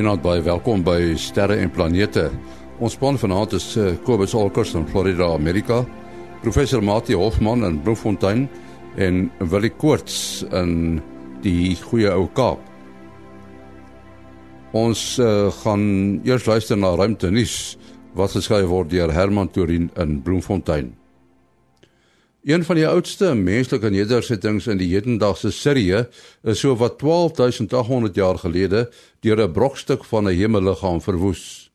Goeienaand baie welkom by Sterre en Planete. Ons span vanaand is uh, Kobus Olkers in Florida, Amerika, professor Mati Hofman in Bloemfontein en Willie Koorts in die goeie ou Kaap. Ons uh, gaan eers luister na ruimte nuus wat geskryf word deur Herman Torin in Bloemfontein. Een van die oudste menslike nedersettings in die hedendaagse Sirië is so wat 12800 jaar gelede deur 'n brokstuk van 'n hemelliggaam verwoes.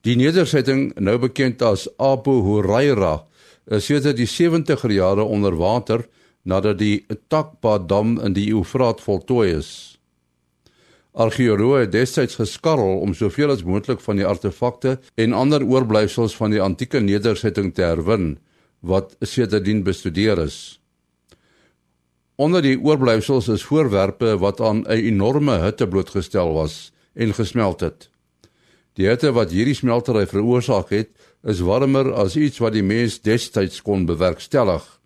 Die nedersetting, nou bekend as Abu Huraira, is sedert die 70er jare onder water nadat die Takba dam in die Eufraat voltooi is. Argeoloë het destyds geskarrel om soveel as moontlik van die artefakte en ander oorblyfsels van die antieke nedersetting te herwin wat sedertdien bestudeer is. Onder die oorblyfsels is voorwerpe wat aan 'n enorme hitte blootgestel was en gesmelt het. Die hitte wat hierdie smeltery veroorsaak het, is warmer as iets wat die mens destyds kon bewerkstellig,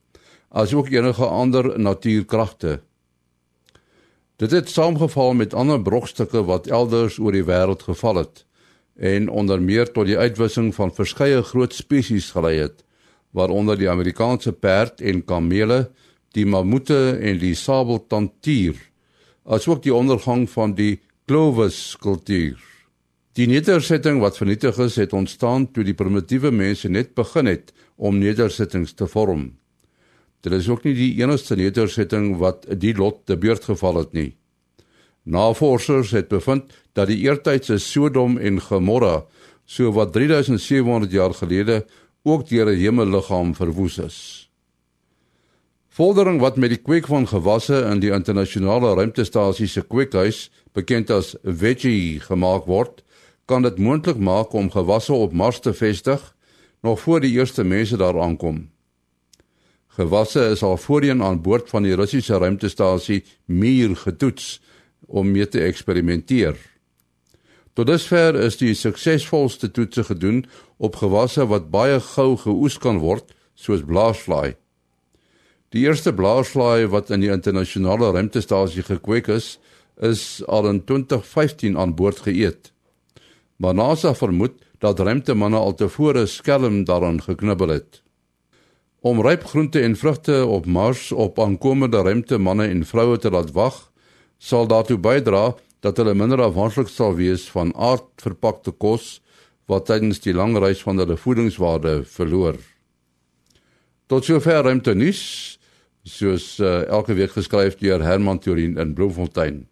asook enige ander natuurkragte. Dit het saamgeval met ander brokstukke wat elders oor die wêreld geval het en onder meer tot die uitwissing van verskeie groot spesies gelei het waaronder die Amerikaanse perd en kamele, die mammoete en die sabeltandtier, asook die ondergang van die Clovis kultuur. Die nedersetting wat vernietig is, het ontstaan toe die primitiewe mense net begin het om nedersettings te vorm. Dit is ook nie die enigste nedersetting wat die lot te beurt geval het nie. Navorsers het bevind dat die eertydse Sodom en Gomorra so wat 3700 jaar gelede ook deur 'n hemelliggaam verwoes is. Vordering wat met die kweek van gewasse in die internasionale ruimtestasie se kweekhuis, bekend as Veggie, gemaak word, kan dit moontlik maak om gewasse op Mars te vestig nog voor die eerste mense daar aankom. Gewasse is al voorheen aan boord van die Russiese ruimtestasie Mir getoets om mee te eksperimenteer. Tot dusver is die suksesvolste toetse gedoen op gewasse wat baie gou geoes kan word, soos blaasvlaai. Die eerste blaasvlaai wat in die internasionale ruimtestasie gekweek is, is al in 2015 aan boord geëet. Maar NASA vermoed dat ruimtemanne altevore skelm daaraan geknibbel het. Om ryp groente en vrugte op Mars op aankomende ruimtemanne en vroue te laat wag, sal daartoe bydra dat hulle minder afhanklik sal wees van aardverpakte kos wat tydens die lang reis van hulle voedingswaarde verloor. Tot sover ruimte nuus soos uh, elke week geskryf deur Herman Turin in Bloemfontein.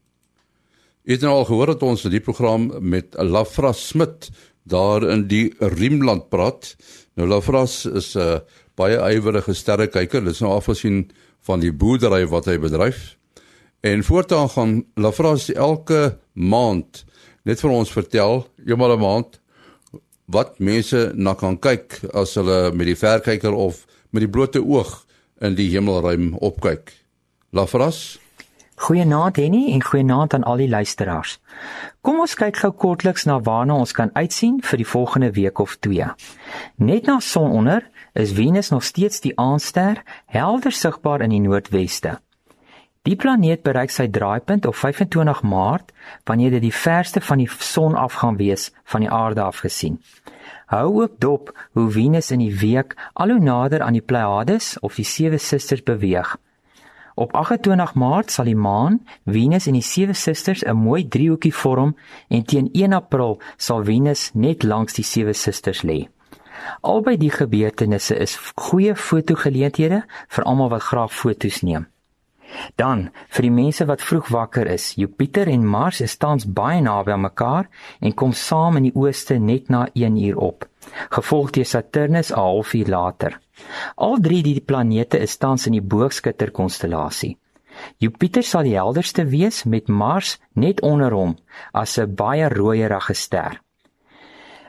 Het nou al gehoor dat ons die program met Lafra Smit daar in die Riemland praat. Nou Lafra is 'n uh, baie ywerige sterrekyker. Dit is nou afgesien van die boerdery wat hy bedryf. En voortaan gaan Lafras elke maand net vir ons vertel, eenmal 'n maand wat mense na kan kyk as hulle met die verkyker of met die blote oog in die hemelruim opkyk. Lafras Goeienaand Henny en goeienaand aan al die luisteraars. Kom ons kyk gou kortliks na waarna ons kan uitsien vir die volgende week of 2. Net na sononder is Venus nog steeds die aandster, helder sigbaar in die noordweste. Die planeet bereik sy draaipunt op 25 Maart wanneer dit die verste van die son af gaan wees van die aarde af gesien. Hou ook dop hoe Venus in die week al hoe nader aan die Pleiades of die sewe susters beweeg. Op 28 Maart sal die maan Venus en die sewe susters 'n mooi driehoekie vorm en teen 1 April sal Venus net langs die sewe susters lê. Albei die gebeurtenisse is goeie fotogeleenthede vir almal wat graag foto's neem. Dan vir die mense wat vroeg wakker is, Jupiter en Mars is tans baie naby aan mekaar en kom saam in die ooste net na 1 uur op, gevolg deur Saturnus 'n halfuur later. Al drie die planete is tans in die Boogskutter konstellasie. Jupiter sal die helderste wees met Mars net onder hom as 'n baie rooierige ster.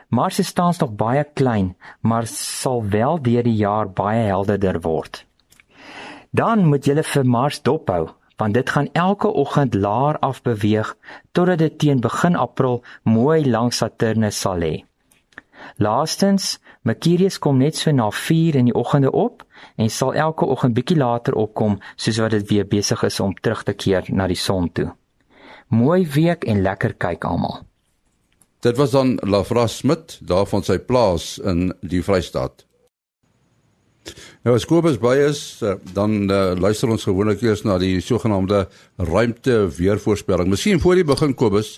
Mars is tans nog baie klein, maar sal wel deur die jaar baie helderder word. Dan moet jy vir Mars dophou, want dit gaan elke oggend laer af beweeg totdat dit teen begin April mooi langs Saturnus sal lê. Laastens, Mercurius kom net so na 4 in die oggende op en sal elke oggend bietjie later opkom soos wat dit weer besig is om terug te keer na die son toe. Mooi week en lekker kyk almal. Dit was dan Lafra Smit daar van sy plaas in die Vrystaat. Nou as Kobus by is, eh, dan uh, luister ons gewoonlik eers na die sogenaamde ruimte weervoorspelling. Miskien voor jy begin Kobus,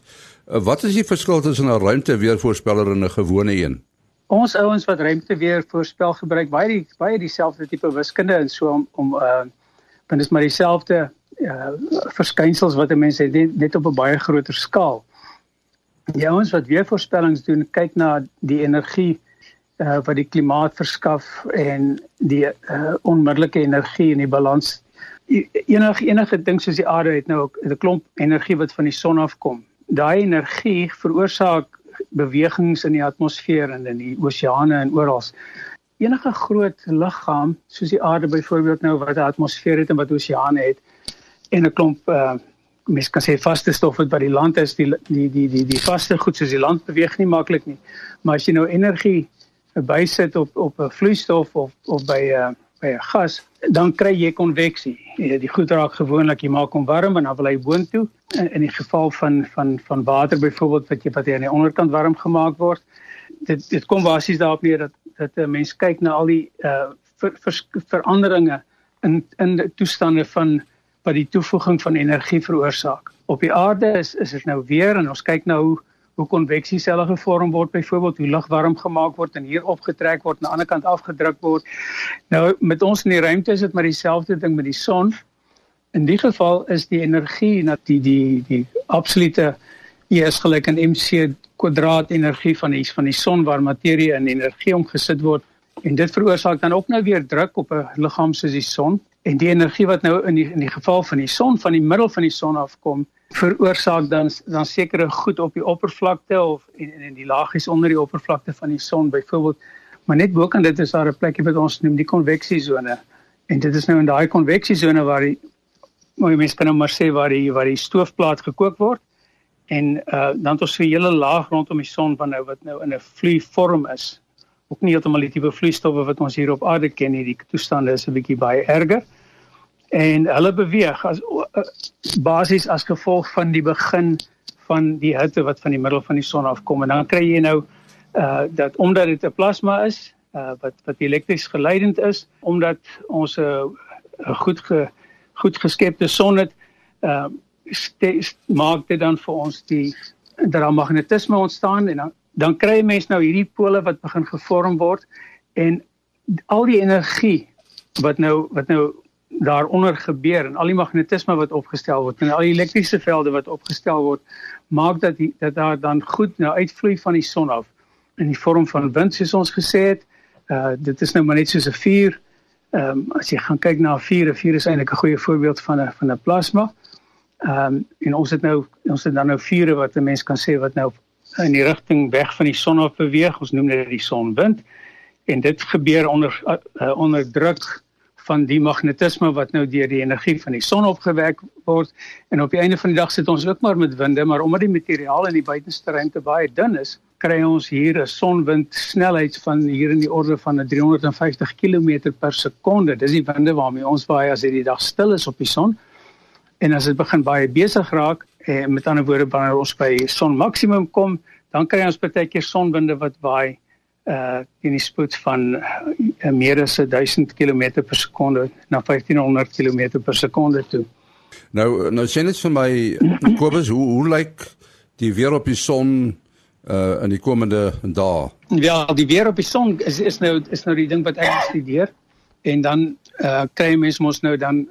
uh, wat is die verskil tussen 'n ruimte weervoorspeller en 'n gewone een? Ons ouens wat ruimte weer voorspel gebruik baie die, baie dieselfde tipe wiskunde en so om om uh want dit is maar dieselfde uh verskynsels wat 'n mens het net op 'n baie groter skaal. Die ouens wat weer voorspellings doen, kyk na die energie uh wat die klimaat verskaf en die uh onmiddellike energie en die balans enige enige ding soos die aarde het nou 'n klomp energie wat van die son afkom. Daai energie veroorsaak bewegings in die atmosfeer en in die oseane en oral. Enige groot liggaam soos die aarde byvoorbeeld nou wat 'n atmosfeer het en wat oseane het en 'n klomp uh mens kan sê vaste stof wat by die land is die die die die die vaste goed soos die land beweeg nie maklik nie. Maar as jy nou energie bysit op op 'n vloeistof of of by 'n uh, by 'n gas, dan kry jy konveksie. Die goed raak gewoonlik jy maak hom warm en dan wil hy boontoe. In, in die geval van van van water byvoorbeeld wat jy wat jy aan die onderkant warm gemaak word. Dit dit kom basies daarop neer dat dat 'n mens kyk na al die uh ver, ver, veranderinge in in die toestande van wat die toevoeging van energie veroorsaak. Op die aarde is is dit nou weer en ons kyk nou hoe hoe konveksie selle gevorm word byvoorbeeld hoe lug warm gemaak word en hier opgetrek word en aan die ander kant afgedruk word. Nou met ons in die ruimte is dit maar dieselfde ding met die son. In die geval is die energie dat die die die absolute E is gelyk aan mc kwadraat energie van die van die son waar materie in energie omgesit word en dit veroorsaak dan ook nou weer druk op 'n liggaam soos die son en die energie wat nou in die in die geval van die son van die middel van die son afkom veroorsaak dan dan sekere goed op die oppervlakte of en in die laagies onder die oppervlakte van die son byvoorbeeld maar net bo kan dit is daar 'n plekkie wat ons noem die konveksiesone en dit is nou in daai konveksiesone waar die mooi mense kan nou maar sê waar die waar die stoofplaat gekook word. En uh, dan het ons 'n hele laag rondom die son van nou wat nou in 'n vloeivorm is. Ook nie heeltemal die tipe vloeistowwe wat ons hier op aarde ken nie. Die toestande is 'n bietjie baie erger en hulle beweeg as uh, basies as gevolg van die begin van die hitte wat van die middel van die son afkom. En dan kry jy nou uh dat omdat dit 'n plasma is uh wat wat elektries geleidend is omdat ons 'n uh, goed ge, goed geskepte son het uh maak dit dan vir ons die dat daar magnetisme ontstaan en dan dan kry jy mens nou hierdie pole wat begin gevorm word en al die energie wat nou wat nou daaronder gebeur en al die magnetisme wat opgestel word en al die elektriese velde wat opgestel word maak dat die, dat daar dan goed nou uitvloei van die son af in die vorm van wind soos ons gesê het. Uh dit is nou maar net soos 'n vuur. Ehm um, as jy gaan kyk na 'n vuur, 'n vuur is eintlik 'n goeie voorbeeld van 'n van 'n plasma. Ehm um, en ons het nou ons het dan nou vure wat 'n mens kan sê wat nou in die rigting weg van die son af beweeg. Ons noem dit die sonwind. En dit gebeur onder uh, onder druk van die magnetisme wat nou deur die energie van die son opgewek word. En op die einde van die dag sit ons ook maar met winde maar omdat die materiaal in die buitenste ruimte baie dun is kry ons hier 'n sonwind snelheid van hier in die orde van 350 km per sekonde dis die winde waarmee ons baie as dit die dag stil is op die son. En as dit begin baie besig raak en met ander woorde wanneer ons by son maksimum kom dan kry ons baie keer sonwinde wat baie uh in die spoed van uh, meer as 1000 km per sekonde na 1500 km per sekonde toe. Nou nou sê net vir my Kobus hoe hoe lyk die weer op die son uh in die komende dae? Ja, die weer op die son is is nou is nou die ding wat ek studeer en dan uh kry mense mos nou dan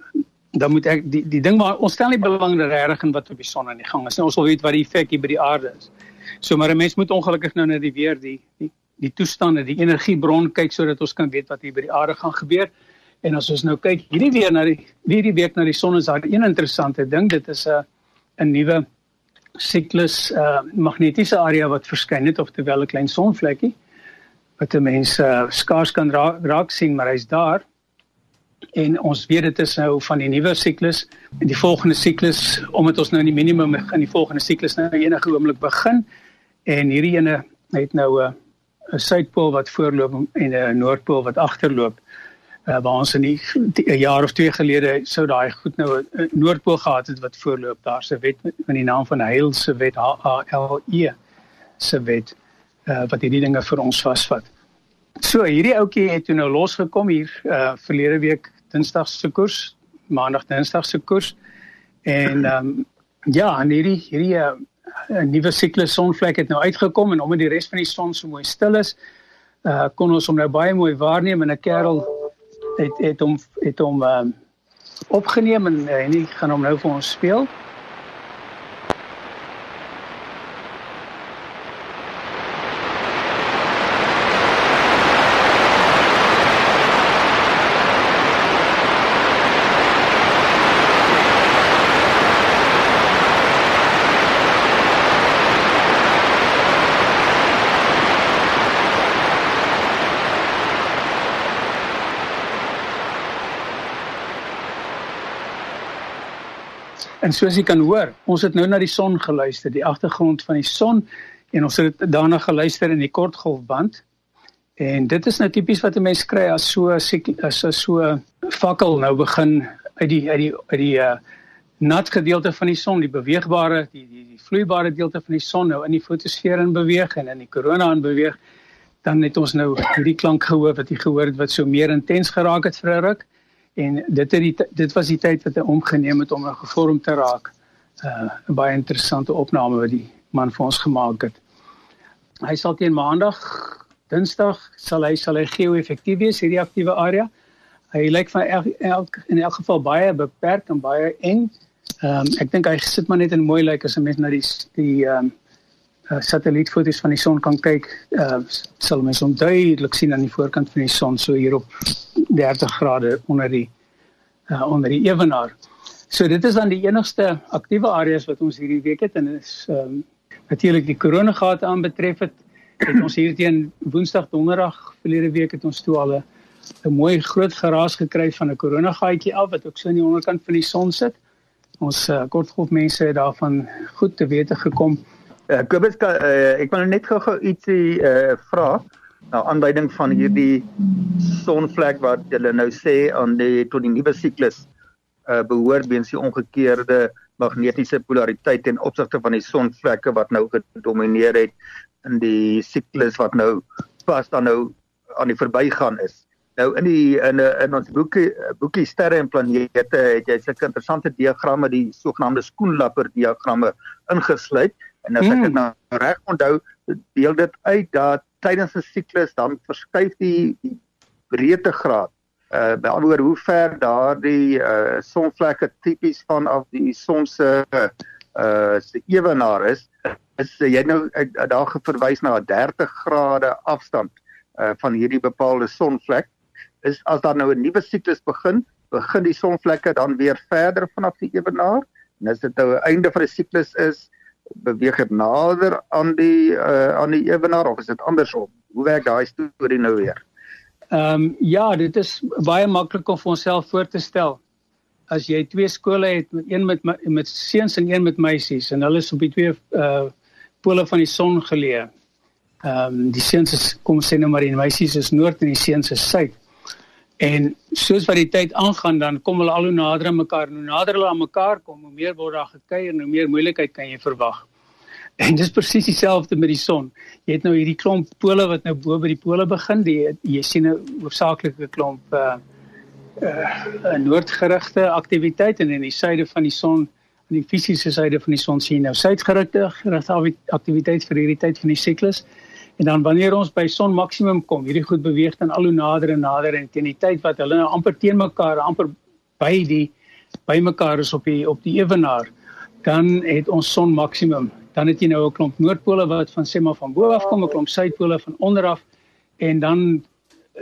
dan moet ek die die ding maar ons stel nie belang regtig in wat op die son aan die gang is. Nou, ons wil weet wat die effek hier by die aarde is. So maar 'n mens moet ongelukkig nou na die weer die die die toestande, die energiebron kyk sodat ons kan weet wat hier by die aarde gaan gebeur. En as ons nou kyk hierdie weer na die hierdie week na die son is daar 'n interessante ding. Dit is 'n 'n nuwe siklus uh magnetiese area wat verskyn het of terwyl 'n klein sonvlekkie wat mense uh, skaars kan raak, raak sien, maar hy's daar. En ons weet dit is nou van die nuwe siklus en die volgende siklus omdat ons nou in die minimum in die volgende siklus nou enige oomblik begin en hierdie ene het nou 'n uh, 'n suidpool wat voorloop en 'n noordpool wat agterloop. uh, waar ons in 'n jaar of twee gelede sou daai goed nou 'n noordpool gehad het wat voorloop daar se wet in die naam van Heil se wet H A L E se wet uh, wat hierdie dinge vir ons vasvat. So hierdie ouetjie het toe nou losgekom hier uh verlede week Dinsdag se koers, Maandag Dinsdag se koers. En ehm um, ja, en hierdie hierdie 'n uh, nuwe siklus sonvlek het nou uitgekom en omdat die res van die son so mooi stil is, uh kon ons hom nou baie mooi waarneem en 'n kerel het het hom het hom um, opgeneem en uh, en hy gaan hom nou vir ons speel. En soos jy kan hoor, ons het nou na die son geluister, die agtergrond van die son en ons het daarna geluister in die kortgolfband. En dit is nou tipies wat 'n mens kry as so as so fakkel nou begin uit die uit die uit die uh nat gedeelte van die son, die beweegbare, die die die vloeibare deelte van die son nou in die fotosfeer in beweeg en in die korona in beweeg, dan het ons nou hierdie klank gehoor wat jy gehoor het wat so meer intens geraak het vir 'n ruk en dit het die, dit was die tyd wat hy omgeneem het om 'n gevorm te raak. Uh 'n baie interessante opname wat die man vir ons gemaak het. Hy sal teen maandag, dinsdag sal hy sal hy geo-effektief wees hierdie aktiewe area. Hy lyk van elk, elk in elk geval baie beperk en baie eng. Ehm um, ek dink hy sit maar net in mooi lyk as 'n mens na die die ehm um, uh, satellietfoto's van die son kan kyk, uh, sal mens hom duidelik sien aan die voorkant van die son so hier op 30 grade onder die uh, onder die ewenaar. So dit is dan die enigste aktiewe areas wat ons hierdie week het en is um, natuurlik die korona gate aanbetref het, het ons hier teen Woensdag Donderdag verlede week het ons toe al 'n mooi groot geraas gekry van 'n korona gaatjie af wat ook so aan die onderkant van die son sit. Ons uh, kortgolf mense het daarvan goed te wete gekom. Uh, Kobus, uh, ek wil net gou-gou ietsie uh, vra nou aanduiding van hierdie sonvlek wat hulle nou sê aan die tot die nuwe siklus uh, behoort weens die omgekeerde magnetiese polariteit ten opsigte van die sonvlekke wat nou gedomeineer het in die siklus wat nou vas dan nou aan die verbygaan is. Nou in die in in ons boekie boekie sterre en planete het jy sulke interessante diagramme die sogenaamde skoenlapper diagramme ingesluit En as ek dit hmm. nou reg onthou, deel dit uit dat tydens 'n siklus dan verskuif die, breedtegraad. Uh behalwe hoe ver daardie uh sonvlekke tipies vanaf die son se uh se ewenaar is is uh, jy nou uh, daar geverwys na 'n 30 grade afstand uh van hierdie bepaalde sonvlek. Is as daar nou 'n nuwe siklus begin begin die sonvlekke dan weer verder vanaf die ewenaar? En as dit nou 'n einde van die siklus is beweeg dit nader aan die uh, aan die ewenaar of is dit andersom? Hoe werk daai storie nou weer? Ehm um, ja, dit is baie maklik om vir onsself voor te stel. As jy twee skole het, een met met seuns en een met meisies en hulle is op die twee uh pole van die son geleë. Ehm um, die seuns is kom sê nou maar die meisies is noord en die seuns is suid. En soos wat die tyd aangaan, dan kom hulle al hoe nader aan mekaar. Hoe nader hulle aan mekaar kom, hoe meer word daar gekuier hoe meer moeilikheid kan jy verwag. En dis presies dieselfde met die son. Jy het nou hierdie klomp pole wat nou bo by die pole begin. Die jy sien 'n hoofsaaklike klomp uh uh noordgerigte aktiwiteit en in die suide van die son, in die fisiese suide van die son sien nou suidgerigte aktiwiteit vir hierdie tyd van die siklus. En dan wanneer ons by son maksimum kom, hierdie goed beweeg dan al hoe nader en nader en teen die tyd wat hulle nou amper teen mekaar, amper by die by mekaar is op die op die ewenaar, dan het ons son maksimum. Dan het jy nou 'n klomp noordpole wat van sê maar van bo af kom, 'n klomp suidpole van onder af en dan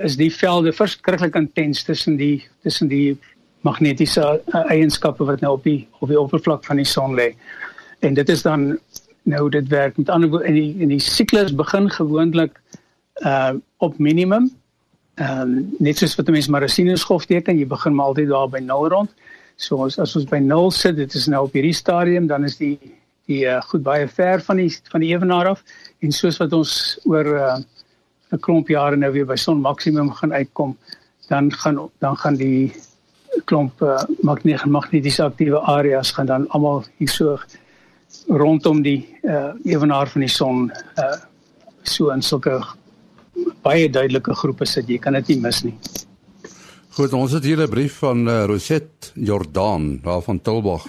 is die velde verskriklik intens tussen die tussen die magnetiese uh, eienskappe wat nou op die op die oppervlak van die son lê. En dit is dan nou dit werk met ander woorde in die in die siklus begin gewoonlik uh op minimum. Ehm um, net soos wat 'n mens maar 'n sinusgolf teken, jy begin maar altyd daar by 0 rond. So as, as ons by 0 sit, dit is nou op hierdie stadium, dan is die die uh, goed baie ver van die van die ewenaar af en soos wat ons oor uh 'n klomp jare nou weer by son maksimum gaan uitkom, dan gaan dan gaan die klomp uh, magnetiese aktiewe areas gaan dan almal hierso rondom die uh, ewenaar van die son uh, so in sulke baie duidelike groepe sit jy kan dit nie mis nie. Goed, ons het hier 'n brief van uh, Roset Jordan daar van Tilbag.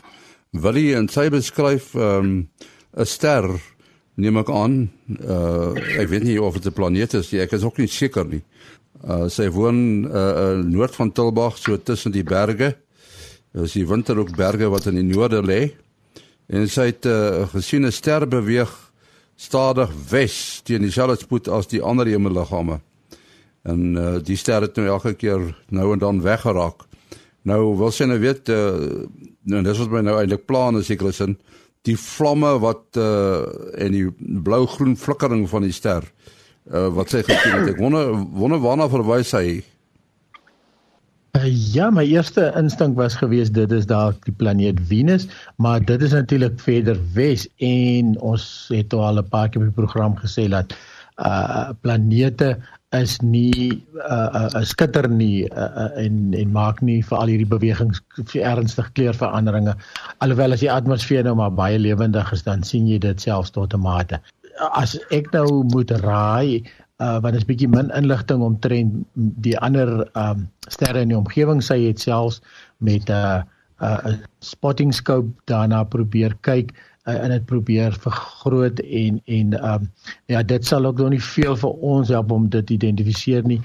Wil hy en sy beskryf 'n um, ster neem ek aan uh, ek weet nie of dit 'n planeet is nie ek is ook nie seker nie. Uh, sy woon uh, uh, noord van Tilbag so tussen die berge. Dis die Winterhoek berge wat in die noorde lê. En sy het uh, gesien 'n ster beweeg stadig wes teen dieselfde spoed as die ander hemelliggame. En uh, die ster het nou elke keer nou en dan weggeraak. Nou wil sy nou weet uh, nou dis wat my nou eintlik plan is seker is in die vlamme wat uh, en die blou-groen flikkering van die ster uh, wat sy gesien het. Ek wonder wonder waarna verwys hy? Uh, ja, my eerste instink was geweest dit is daar die planeet Venus, maar dit is natuurlik verder wes en ons het al 'n paar keer op die program gesê dat uh planete is nie 'n uh, uh, skitter nie uh, uh, en en maak nie vir al hierdie bewegings vir ernstige kleurveranderinge. Alhoewel as die atmosfeer nou maar baie lewendig is dan sien jy dit selfs tot 'n mate. As ek nou moet raai uh want is bietjie min inligting omtrent die ander um sterre in die omgewing. Sy het selfs met 'n uh, 'n uh, spotting scope daarna probeer kyk uh, en dit probeer vergroot en en um ja dit sal ook nog nie veel vir ons help om dit identifiseer nie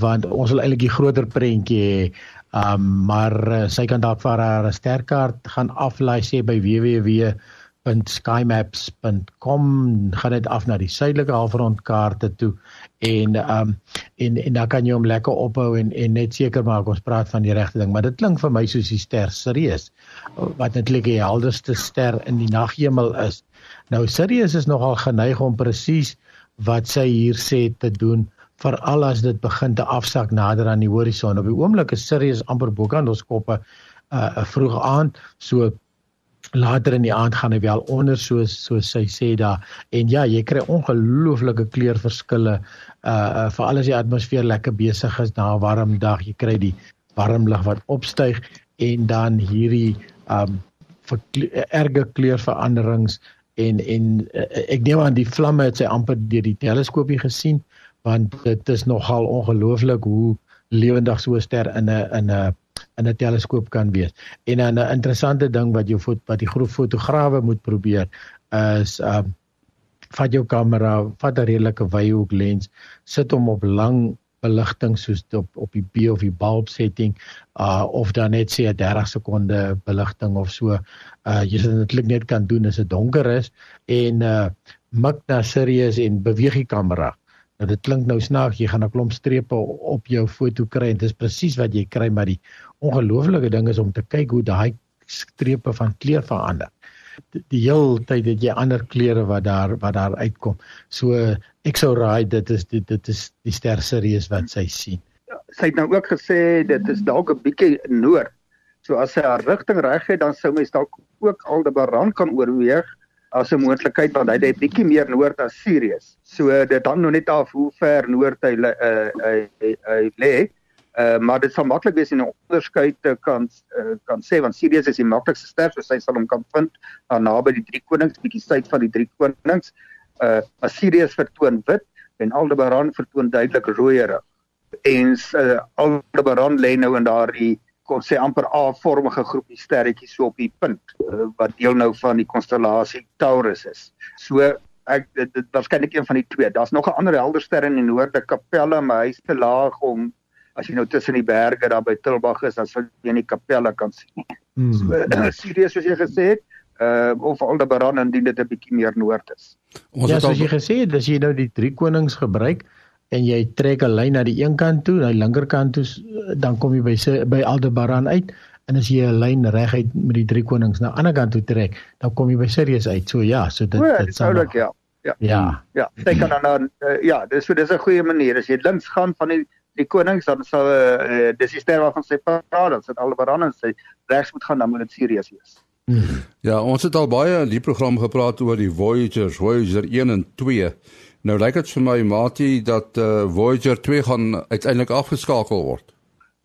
want ons wil eintlik die groter prentjie hê. Um maar uh, sy kan dalk vir haar sterkaart gaan aflaai sê by www www.skymaps.com gaan dit af na die suidelike halfrondkaarte toe en um, en en dan kan jy hom lekker ophou en en net seker maak ons praat van die regte ding maar dit klink vir my soos die ster Sirius wat netlik die helderste ster in die naghemel is. Nou Sirius is nogal geneig om presies wat sy hier sê te doen veral as dit begin te afsak nader aan die horison. Op die oomblik is Sirius amper bo kan ons koppe uh vroeg aan so later in die aand gaan hy wel onder soos soos sy sê daar. En ja jy kry ongelooflike kleurverskille uh, uh veral as die atmosfeer lekker besig is na 'n warm dag. Jy kry die warm lug wat opstyg en dan hierdie um erge kleurveranderings en en uh, ek neem aan die vlamme het sy amper deur die teleskoopie gesien want dit is nogal ongelooflik hoe lewendig so 'n ster in 'n in 'n in 'n teleskoop kan wees. En 'n interessante ding wat jou wat die groep fotograwe moet probeer is um vat jou kamera, vat 'n redelike wyhoek lens, sit hom op lang beligting soos op op die B of die bulb setting uh of dan net sê 'n 30 sekonde beligting of so. Uh jy sal dit net kan doen as dit donker is en uh mik na serieus en beweeg die kamera. Nou dit klink nou snaaks, jy gaan 'n klomp strepe op jou foto kry en dit is presies wat jy kry, maar die ongelooflike ding is om te kyk hoe daai strepe van kleur verander. Die, die hele tyd het jy ander kleure wat daar wat daar uitkom. So ek sou raai dit is dit, dit is die ster Sirius wat sy sien. Sy het nou ook gesê dit is dalk 'n bietjie noord. So as sy haar rigting reg het, dan sou mens dalk ook Aldebaran kan oorweeg as 'n moontlikheid want hy het bietjie meer noord as Sirius. So dit hang nou net af hoe ver noord hy uh, hy hy, hy lê. Uh, maar dit sal maklik wees in 'n onderskeid te kan uh, kan sê want Sirius is die maklikste ster so sy sal hom kan vind uh, naby die drie konings bietjie suid van die drie konings. Uh maar Sirius vertoon wit en Aldebaran vertoon duidelik rooierig. En uh, Aldebaran lê nou in daardie kon sê amper A-vormige groepie sterretjies so op die punt uh, wat deel nou van die konstellasie Taurus is. So ek dit, dit waarskynlik een van die twee. Daar's nog 'n ander helder ster in die noorde, Capella, maar hy's te laag om as jy nou tussen die berge daar by Tilbag is, dan sal jy nie Capella kan sien. Hmm. So Sirius soos jy gesê het, uh of Aldebaran indien dit 'n bietjie meer noord is. Ons ja, soos jy gesê het, as jy nou die drie konings gebruik, en jy trek 'n lyn na die een kant toe, na die linkerkant toe, dan kom jy by by Aldebaran uit. En as jy 'n lyn reguit met die drie konings na die ander kant toe trek, dan kom jy by Sirius uit. So ja, so dit dit sou ook ja. Ja. Ja. Ja, jy kan dan dan uh, ja, dis so dis 'n goeie manier. As jy links gaan van die die konings dan sal uh, dis die ster waarvan sy praat, dan sit Aldebaran en sy regs moet gaan dan moet dit Sirius wees. Ja, ons het al baie in die program gepraat oor die Voyagers, Voyager 1 en 2. Nou lyk dit vir my Mati dat uh, Voyager 2 gaan uiteindelik afgeskakel word.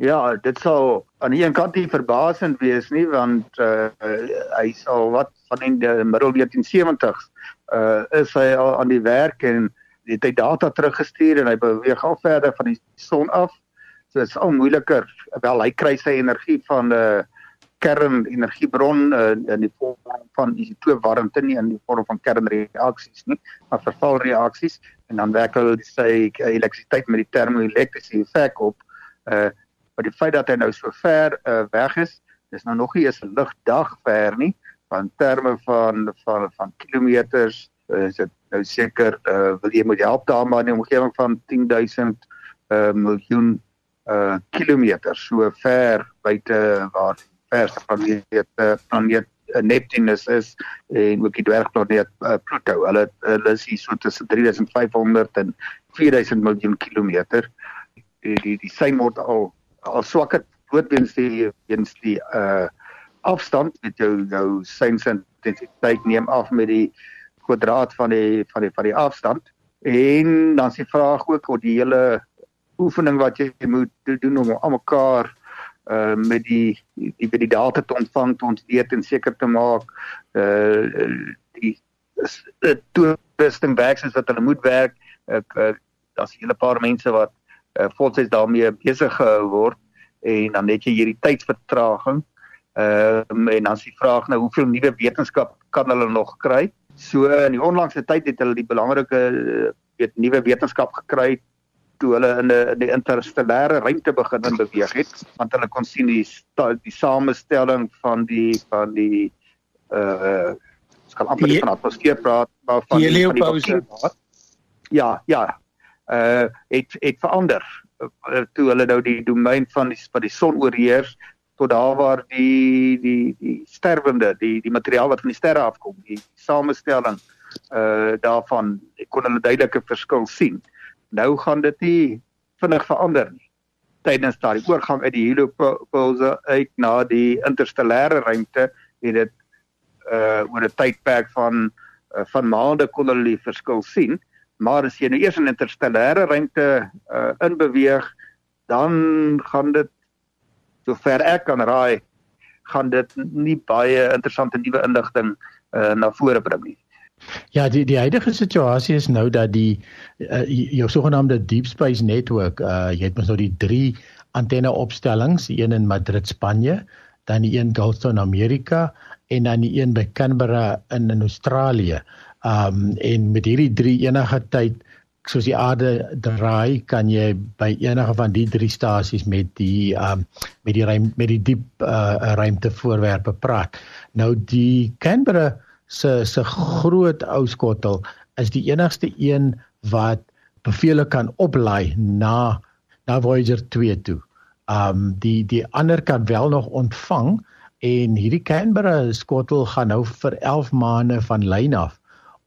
Ja, dit sal aan die een kant nie verbasend wees nie want uh, hy sal wat van in die middel 1970s uh is hy al aan die werk en het hy data teruggestuur en hy beweeg al verder van die son af. So dit is al moeiliker. Wel hy kry sy energie van 'n uh, kernenergiebron uh, in die vorm van isotoopwarmte nie in die vorm van kernreaksies nie, maar vervalreaksies en dan werk hy sy elektrisiteit met die termoelektriese effek op. Uh maar die feit dat hy nou so ver uh, weg is, dis nou nog nie eens 'n ligdag ver nie van terme van van van kilometers uh, is dit nou seker uh, wil jy moet help daar maar in 'n omgewing van 10000 uh, miljoen uh kilometer so ver buite waar verste planeet uh, planeet Neptunus is en ook die dwergplaneet uh, Pluto. Hulle hulle is hier so tussen 3500 en 4000 miljoen kilometer. Die die die sein word al al swakker blootweens die weens die uh afstand met jou jou synsintensiteit neem af met die kwadraat van die van die van die afstand en dan is die vraag ook oor die hele oefening wat jy moet doen om almekaar uh met die die die, die data te ontvang te ontleed en seker te maak uh die toerusting werk soos wat hulle moet werk ek uh, daar's 'n hele paar mense wat uh, voltyds daarmee besig gehou word en dan net jy hierdie tydsvertraging. Ehm uh, en dan is die vraag nou hoeveel nuwe wetenskap kan hulle nog kry? So in die onlangse tyd het hulle die belangrike weet nuwe wetenskap gekry toe hulle in die, die interstellêre ruimte begin in beweeg het want hulle kon sien die die samestelling van die van die uh skal amper die, van atmosfeer praat maar van die, die, die, die ja ja uh het het verander. Uh, toe hulle nou die domein van die van die son oorheers tot daar waar die die die sterwende die die materiaal wat van die sterre afkom die samestelling uh daarvan kon hulle duidelike verskil sien nou gaan dit nie vinnig verander nie tydens daardie oorgang uit die heliopause uit na die interstellêre ruimte het dit uh oor 'n tydperk van uh, van maande kon hulle die verskil sien maar as jy nou eers in interstellêre ruimte uh, inbeweeg dan gaan dit sover ek kan raai gaan dit nie baie interessante nuwe inligting uh, na vore bring nie. Ja, die die huidige situasie is nou dat die uh, jou sogenaamde deep space network, uh, jy het mos nou die drie antenne opstellings, een in Madrid, Spanje, dan die een Goldstone, Amerika en dan die een by Canberra in in Australië. Um en met hierdie drie enige tyd soos die aarde draai, kan jy by enige van die drie stasies met die um met die ruim met die diep uh ruimte voorwerpe praat. Nou die Canberra se se groot ou skottel is die enigste een wat bevele kan oplaai na na Voyager 2 toe. Um die die ander kan wel nog ontvang en hierdie Canberra skottel gaan nou vir 11 maande van lyn af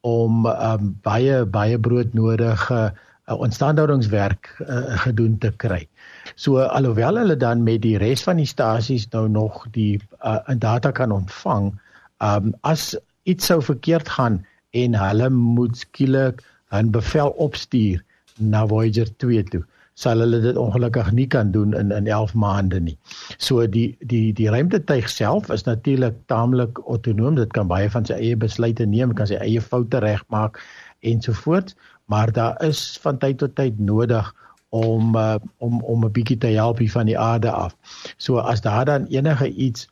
om um, baie baie broodnodige uh, instandhoudingswerk uh, gedoen te kry. So alhoewel hulle dan met die res van die stasies nou nog die uh, data kan ontvang, um, as iets sou verkeerd gaan en hulle moet skielik 'n bevel opstuur na Voyager 2 toe, sal hulle dit ongelukkig nie kan doen in in 11 maande nie. So die die die ruimtetuig self is natuurlik taamlik autonoom. Dit kan baie van sy eie besluite neem, kan sy eie foute regmaak ensovoorts, maar daar is van tyd tot tyd nodig om uh, om om 'n bietjie te help hier van die aarde af. So as daar dan enige iets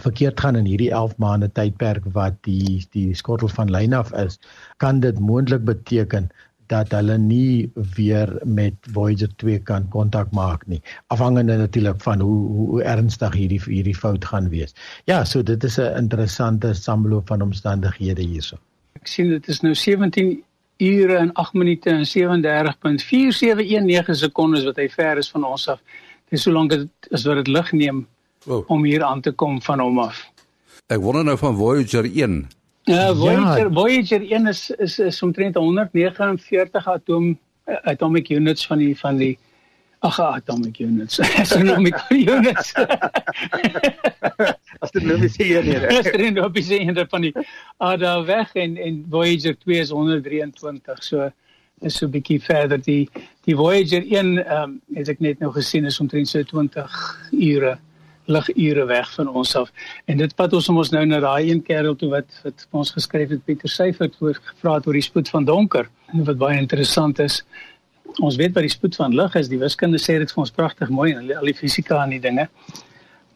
verkeerd gaan in hierdie 11 maande tydperk wat die die skottel van lyn af is, kan dit moontlik beteken dat hulle nie weer met Voyager 2 kan kontak maak nie afhangende natuurlik van hoe hoe, hoe ernstig hierdie hierdie fout gaan wees. Ja, so dit is 'n interessante sameloop van omstandighede hierso. Ek sien dit is nou 17 ure en 8 minute en 37.4719 sekondes wat hy ver is van ons af. Dis so lank as wat dit lig neem oh. om hier aan te kom van hom af. Ek wonder nou van Voyager 1 Ja, Voyager ja. Voyager 1 is is is omtrent 149 atom atomic units van die van die ag atomic units. Astronomic units. As dit nou sê hier nie. As dit nou sê hier van die daar weg en en Voyager 2 is 123. So is so 'n bietjie verder die die Voyager 1 ehm um, het ek net nou gesien is omtrent so 20 ure ligure weg van ons af. En dit pat ons om ons nou na daai een kerel toe wat wat ons geskryf het Pieter Syfert oor gevra het oor die spoed van donker. En wat baie interessant is, ons weet wat die spoed van lig is. Die wiskunde sê dit vir ons pragtig mooi en al die fisika en die dinge.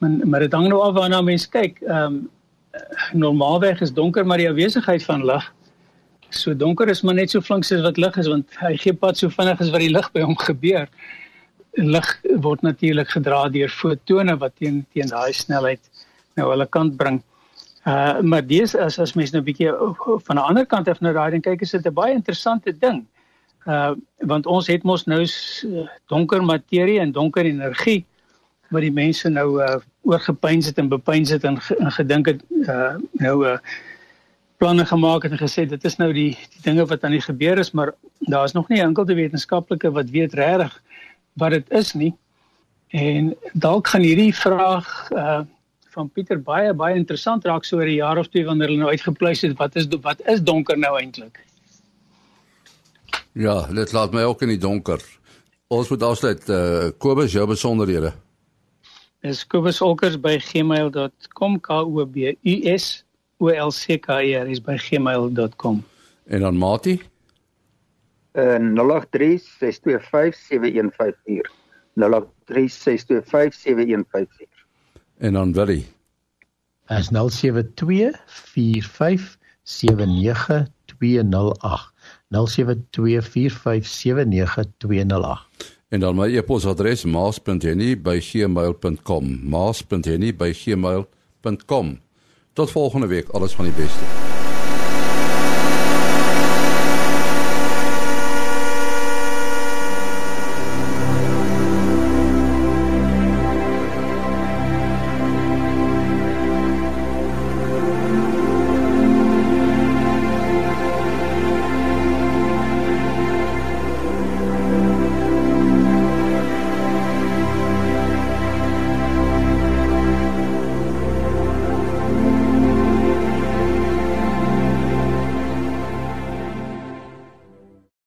Maar maar dit hang nou af waarna mens kyk. Ehm um, normaalweg is donker maar die afwesigheid van lig. So donker is maar net so flink soos wat lig is want hy gee pad so vinnig as wat die lig by hom gebeur lig word natuurlik gedra deur fotone wat teen teen daai snelheid nou hulle kant bring. Uh maar dis as as mens nou 'n bietjie van 'n ander kant af nou daai ding kyk is dit 'n baie interessante ding. Uh want ons het mos nou donker materie en donker energie wat die mense nou uh oorgepeins het en bepeins het en, en gedink het uh nou uh planne gemaak het en gesê dit is nou die die dinge wat aan die gebeur is maar daar is nog nie enkelde wetenskaplike wat weet regtig wat dit is nie. En dalk gaan hierdie vraag uh van Pieter baie baie interessant raak so oor 'n jaar of twee wanneer hulle nou uitgepleis het wat is wat is donker nou eintlik? Ja, dit laat my ook in die donker. Ons moet afsluit uh Kobus jou besonderhede. Dis Kobus Olkers by gmail.com K O B U S O L C K E R is by gmail.com. En dan Mati? 0836257154 0836257154 En dan Willie. As 0724579208 0724579208 En dan my e-posadres maas.henny@gmail.com maas.henny@gmail.com Tot volgende week alles van die beste